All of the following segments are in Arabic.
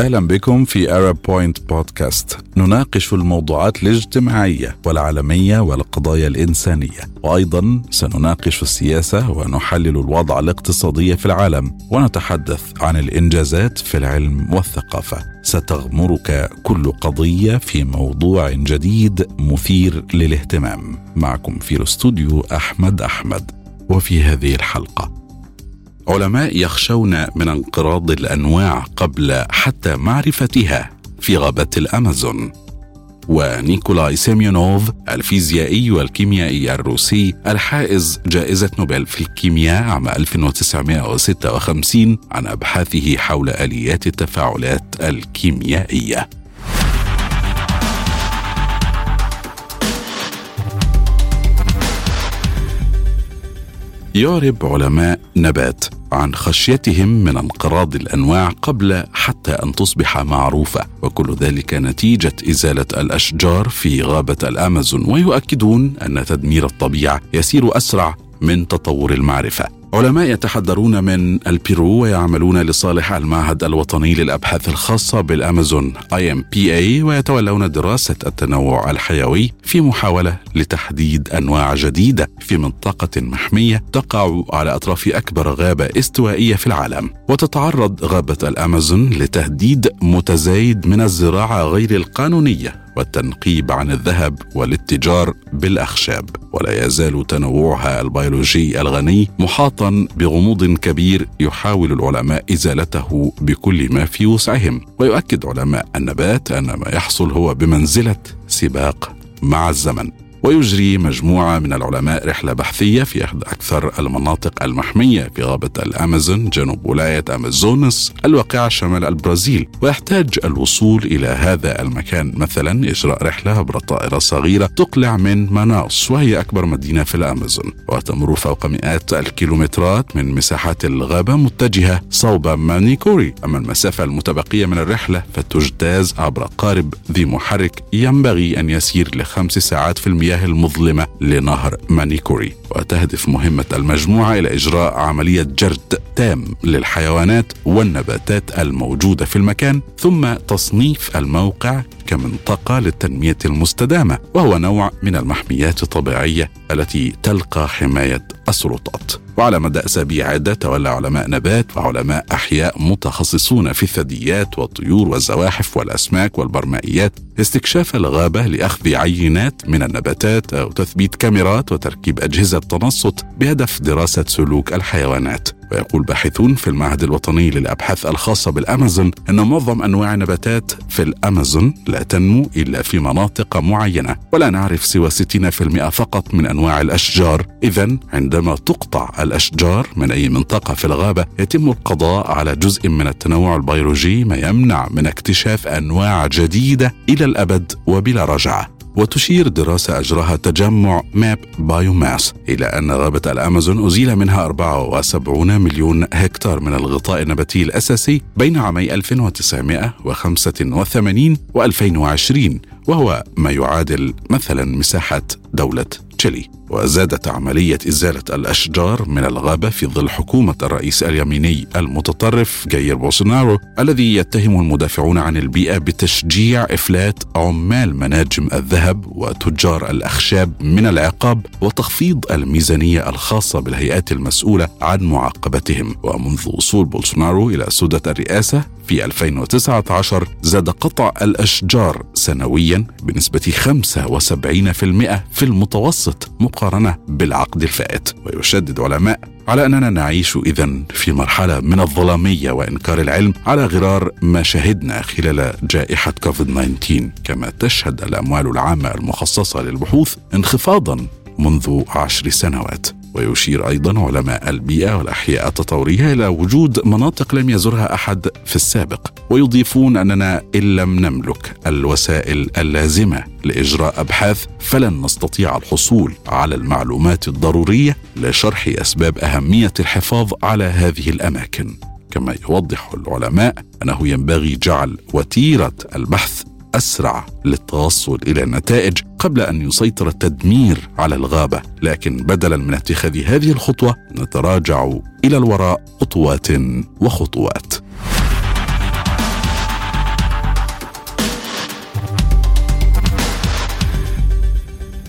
أهلا بكم في Arab Point Podcast نناقش الموضوعات الاجتماعية والعالمية والقضايا الإنسانية. وأيضا سنناقش السياسة ونحلل الوضع الاقتصادي في العالم. ونتحدث عن الإنجازات في العلم والثقافة. ستغمرك كل قضية في موضوع جديد مثير للاهتمام. معكم في الاستوديو أحمد أحمد. وفي هذه الحلقة. علماء يخشون من انقراض الأنواع قبل حتى معرفتها في غابة الأمازون. ونيكولاي سيميونوف الفيزيائي والكيميائي الروسي الحائز جائزة نوبل في الكيمياء عام 1956 عن أبحاثه حول آليات التفاعلات الكيميائية. يعرب علماء نبات عن خشيتهم من انقراض الأنواع قبل حتى أن تصبح معروفة وكل ذلك نتيجة إزالة الأشجار في غابة الأمازون ويؤكدون أن تدمير الطبيعة يسير أسرع من تطور المعرفة. علماء يتحدرون من البيرو ويعملون لصالح المعهد الوطني للأبحاث الخاصة بالأمازون INPA ويتولون دراسة التنوع الحيوي في محاولة لتحديد أنواع جديدة في منطقة محمية تقع على أطراف أكبر غابة استوائية في العالم. وتتعرض غابة الأمازون لتهديد متزايد من الزراعة غير القانونية. والتنقيب عن الذهب والاتجار بالأخشاب ولا يزال تنوعها البيولوجي الغني محاطا بغموض كبير يحاول العلماء إزالته بكل ما في وسعهم. ويؤكد علماء النبات أن ما يحصل هو بمنزلة سباق مع الزمن. ويجري مجموعة من العلماء رحلة بحثية في إحدى أكثر المناطق المحمية في غابة الأمازون جنوب ولاية أمازوناس الواقعة شمال البرازيل. ويحتاج الوصول إلى هذا المكان مثلا إجراء رحلة عبر طائرة صغيرة تقلع من ماناوس وهي أكبر مدينة في الأمازون. وتمر فوق مئات الكيلومترات من مساحات الغابة متجهة صوب مانيكوري. أما المسافة المتبقية من الرحلة فتجتاز عبر قارب ذي محرك. ينبغي أن يسير لخمس ساعات في المياه المياه المظلمة لنهر مانيكوري وتهدف مهمة المجموعة إلى إجراء عملية جرد تام للحيوانات والنباتات الموجودة في المكان ثم تصنيف الموقع كمنطقة للتنمية المستدامة وهو نوع من المحميات الطبيعية التي تلقى حماية السلطات. وعلى مدى أسابيع عدة تولى علماء نبات وعلماء أحياء متخصصون في الثدييات والطيور والزواحف والأسماك والبرمائيات استكشاف الغابة لأخذ عينات من النباتات أو تثبيت كاميرات وتركيب أجهزة تنصت بهدف دراسة سلوك الحيوانات. ويقول باحثون في المعهد الوطني للأبحاث الخاصة بالأمازون أن معظم أنواع النباتات في الأمازون لا تنمو إلا في مناطق معينة ولا نعرف سوى 60% فقط من أنواع الأشجار. إذا عندما تقطع الأشجار من أي منطقة في الغابة يتم القضاء على جزء من التنوع البيولوجي ما يمنع من اكتشاف أنواع جديدة إلى الأبد وبلا رجعة. وتشير دراسة أجراها تجمع MapBiomas إلى أن غابة الأمازون أزيل منها 74 مليون هكتار من الغطاء النباتي الأساسي بين عامي 1985 و 2020 وهو ما يعادل مثلا مساحة دولة تشيلي. وزادت عملية إزالة الأشجار من الغابة في ظل حكومة الرئيس اليميني المتطرف جاير بولسونارو الذي يتهم المدافعون عن البيئة بتشجيع إفلات عمال مناجم الذهب وتجار الأخشاب من العقاب وتخفيض الميزانية الخاصة بالهيئات المسؤولة عن معاقبتهم. ومنذ وصول بولسونارو إلى سدة الرئاسة في 2019 زاد قطع الأشجار سنويا بنسبة 75% في المتوسط مقارنة بالعقد الفائت ويشدد علماء على أننا نعيش إذا في مرحلة من الظلامية وإنكار العلم على غرار ما شهدنا خلال جائحة كوفيد 19 كما تشهد الأموال العامة المخصصة للبحوث انخفاضا منذ عشر سنوات. ويشير أيضا علماء البيئه والأحياء التطورية إلى وجود مناطق لم يزرها أحد في السابق ويضيفون أننا إن لم نملك الوسائل اللازمة لإجراء أبحاث فلن نستطيع الحصول على المعلومات الضرورية لشرح أسباب أهمية الحفاظ على هذه الأماكن. كما يوضح العلماء أنه ينبغي جعل وتيرة البحث أسرع للتوصل إلى النتائج قبل أن يسيطر التدمير على الغابة لكن بدلا من اتخاذ هذه الخطوة نتراجع إلى الوراء خطوات وخطوات.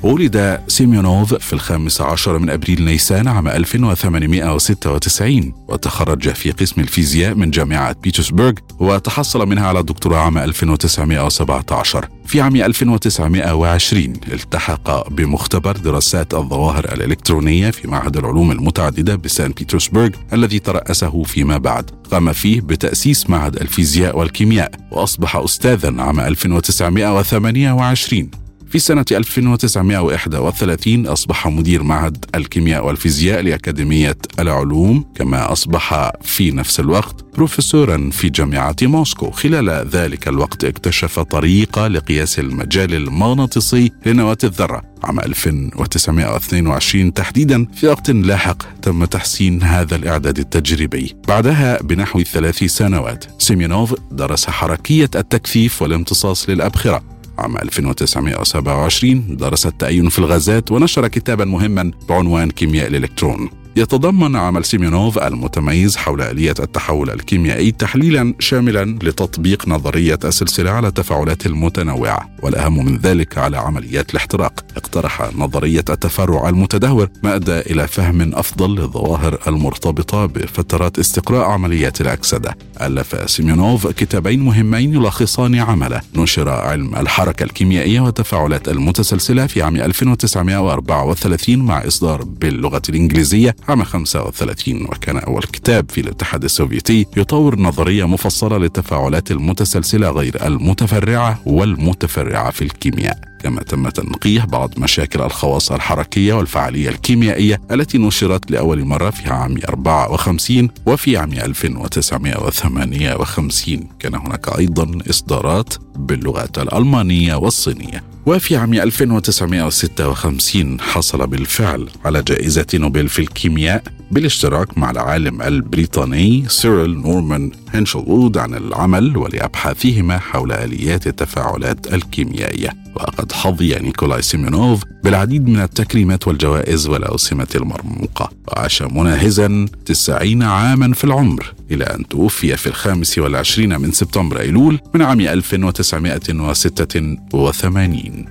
ولد سيميونوف في الخامس عشر من أبريل نيسان عام 1896 وتخرج في قسم الفيزياء من جامعة بيترسبرغ وتحصل منها على الدكتوراه عام 1917 في عام 1920 التحق بمختبر دراسات الظواهر الإلكترونية في معهد العلوم المتعددة بسان بيترسبرغ الذي ترأسه فيما بعد. قام فيه بتأسيس معهد الفيزياء والكيمياء وأصبح أستاذا عام 1928 في سنة 1931 أصبح مدير معهد الكيمياء والفيزياء لأكاديمية العلوم كما أصبح في نفس الوقت بروفيسورا في جامعة موسكو. خلال ذلك الوقت اكتشف طريقة لقياس المجال المغناطيسي لنواة الذرة. عام 1922 تحديدا في وقت لاحق تم تحسين هذا الإعداد التجريبي. بعدها بنحو ثلاث سنوات سيميونوف درس حركية التكثيف والامتصاص للأبخرة. عام 1927 درس التأين في الغازات ونشر كتابا مهما بعنوان كيمياء الإلكترون. يتضمن عمل سيميونوف المتميز حول آلية التحول الكيميائي تحليلا شاملا لتطبيق نظرية السلسلة على التفاعلات المتنوعة والأهم من ذلك على عمليات الاحتراق. اقترح نظرية التفرع المتدهور ما أدى إلى فهم أفضل للظواهر المرتبطة بفترات استقراء عمليات الأكسدة. ألف سيميونوف كتابين مهمين يلخصان عمله. نشر علم الحركة الكيميائية والتفاعلات المتسلسلة في عام 1934 مع إصدار باللغة الإنجليزية عام 35 وكان أول كتاب في الاتحاد السوفيتي يطور نظرية مفصلة للتفاعلات المتسلسلة غير المتفرعة والمتفرعة في الكيمياء. كما تم تنقيح بعض مشاكل الخواص الحركية والفعالية الكيميائية التي نشرت لأول مرة في عام 54 وفي عام 1958 كان هناك أيضا إصدارات باللغات الألمانية والصينية. وفي عام 1956 حصل بالفعل على جائزة نوبل في الكيمياء بالاشتراك مع العالم البريطاني سيريل نورمان هنشلوود عن العمل ولأبحاثهما حول آليات التفاعلات الكيميائية. وقد حظي نيكولاي سيميونوف بالعديد من التكريمات والجوائز والأوسمة المرموقة. وعاش مناهزا تسعين عاما في العمر. إلى أن توفي في الخامس والعشرين من سبتمبر أيلول من عام 1986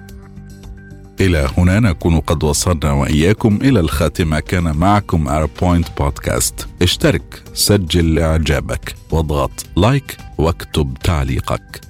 إلى هنا نكون قد وصلنا وإياكم إلى الخاتمة. كان معكم Point Podcast اشترك سجل إعجابك واضغط like واكتب تعليقك.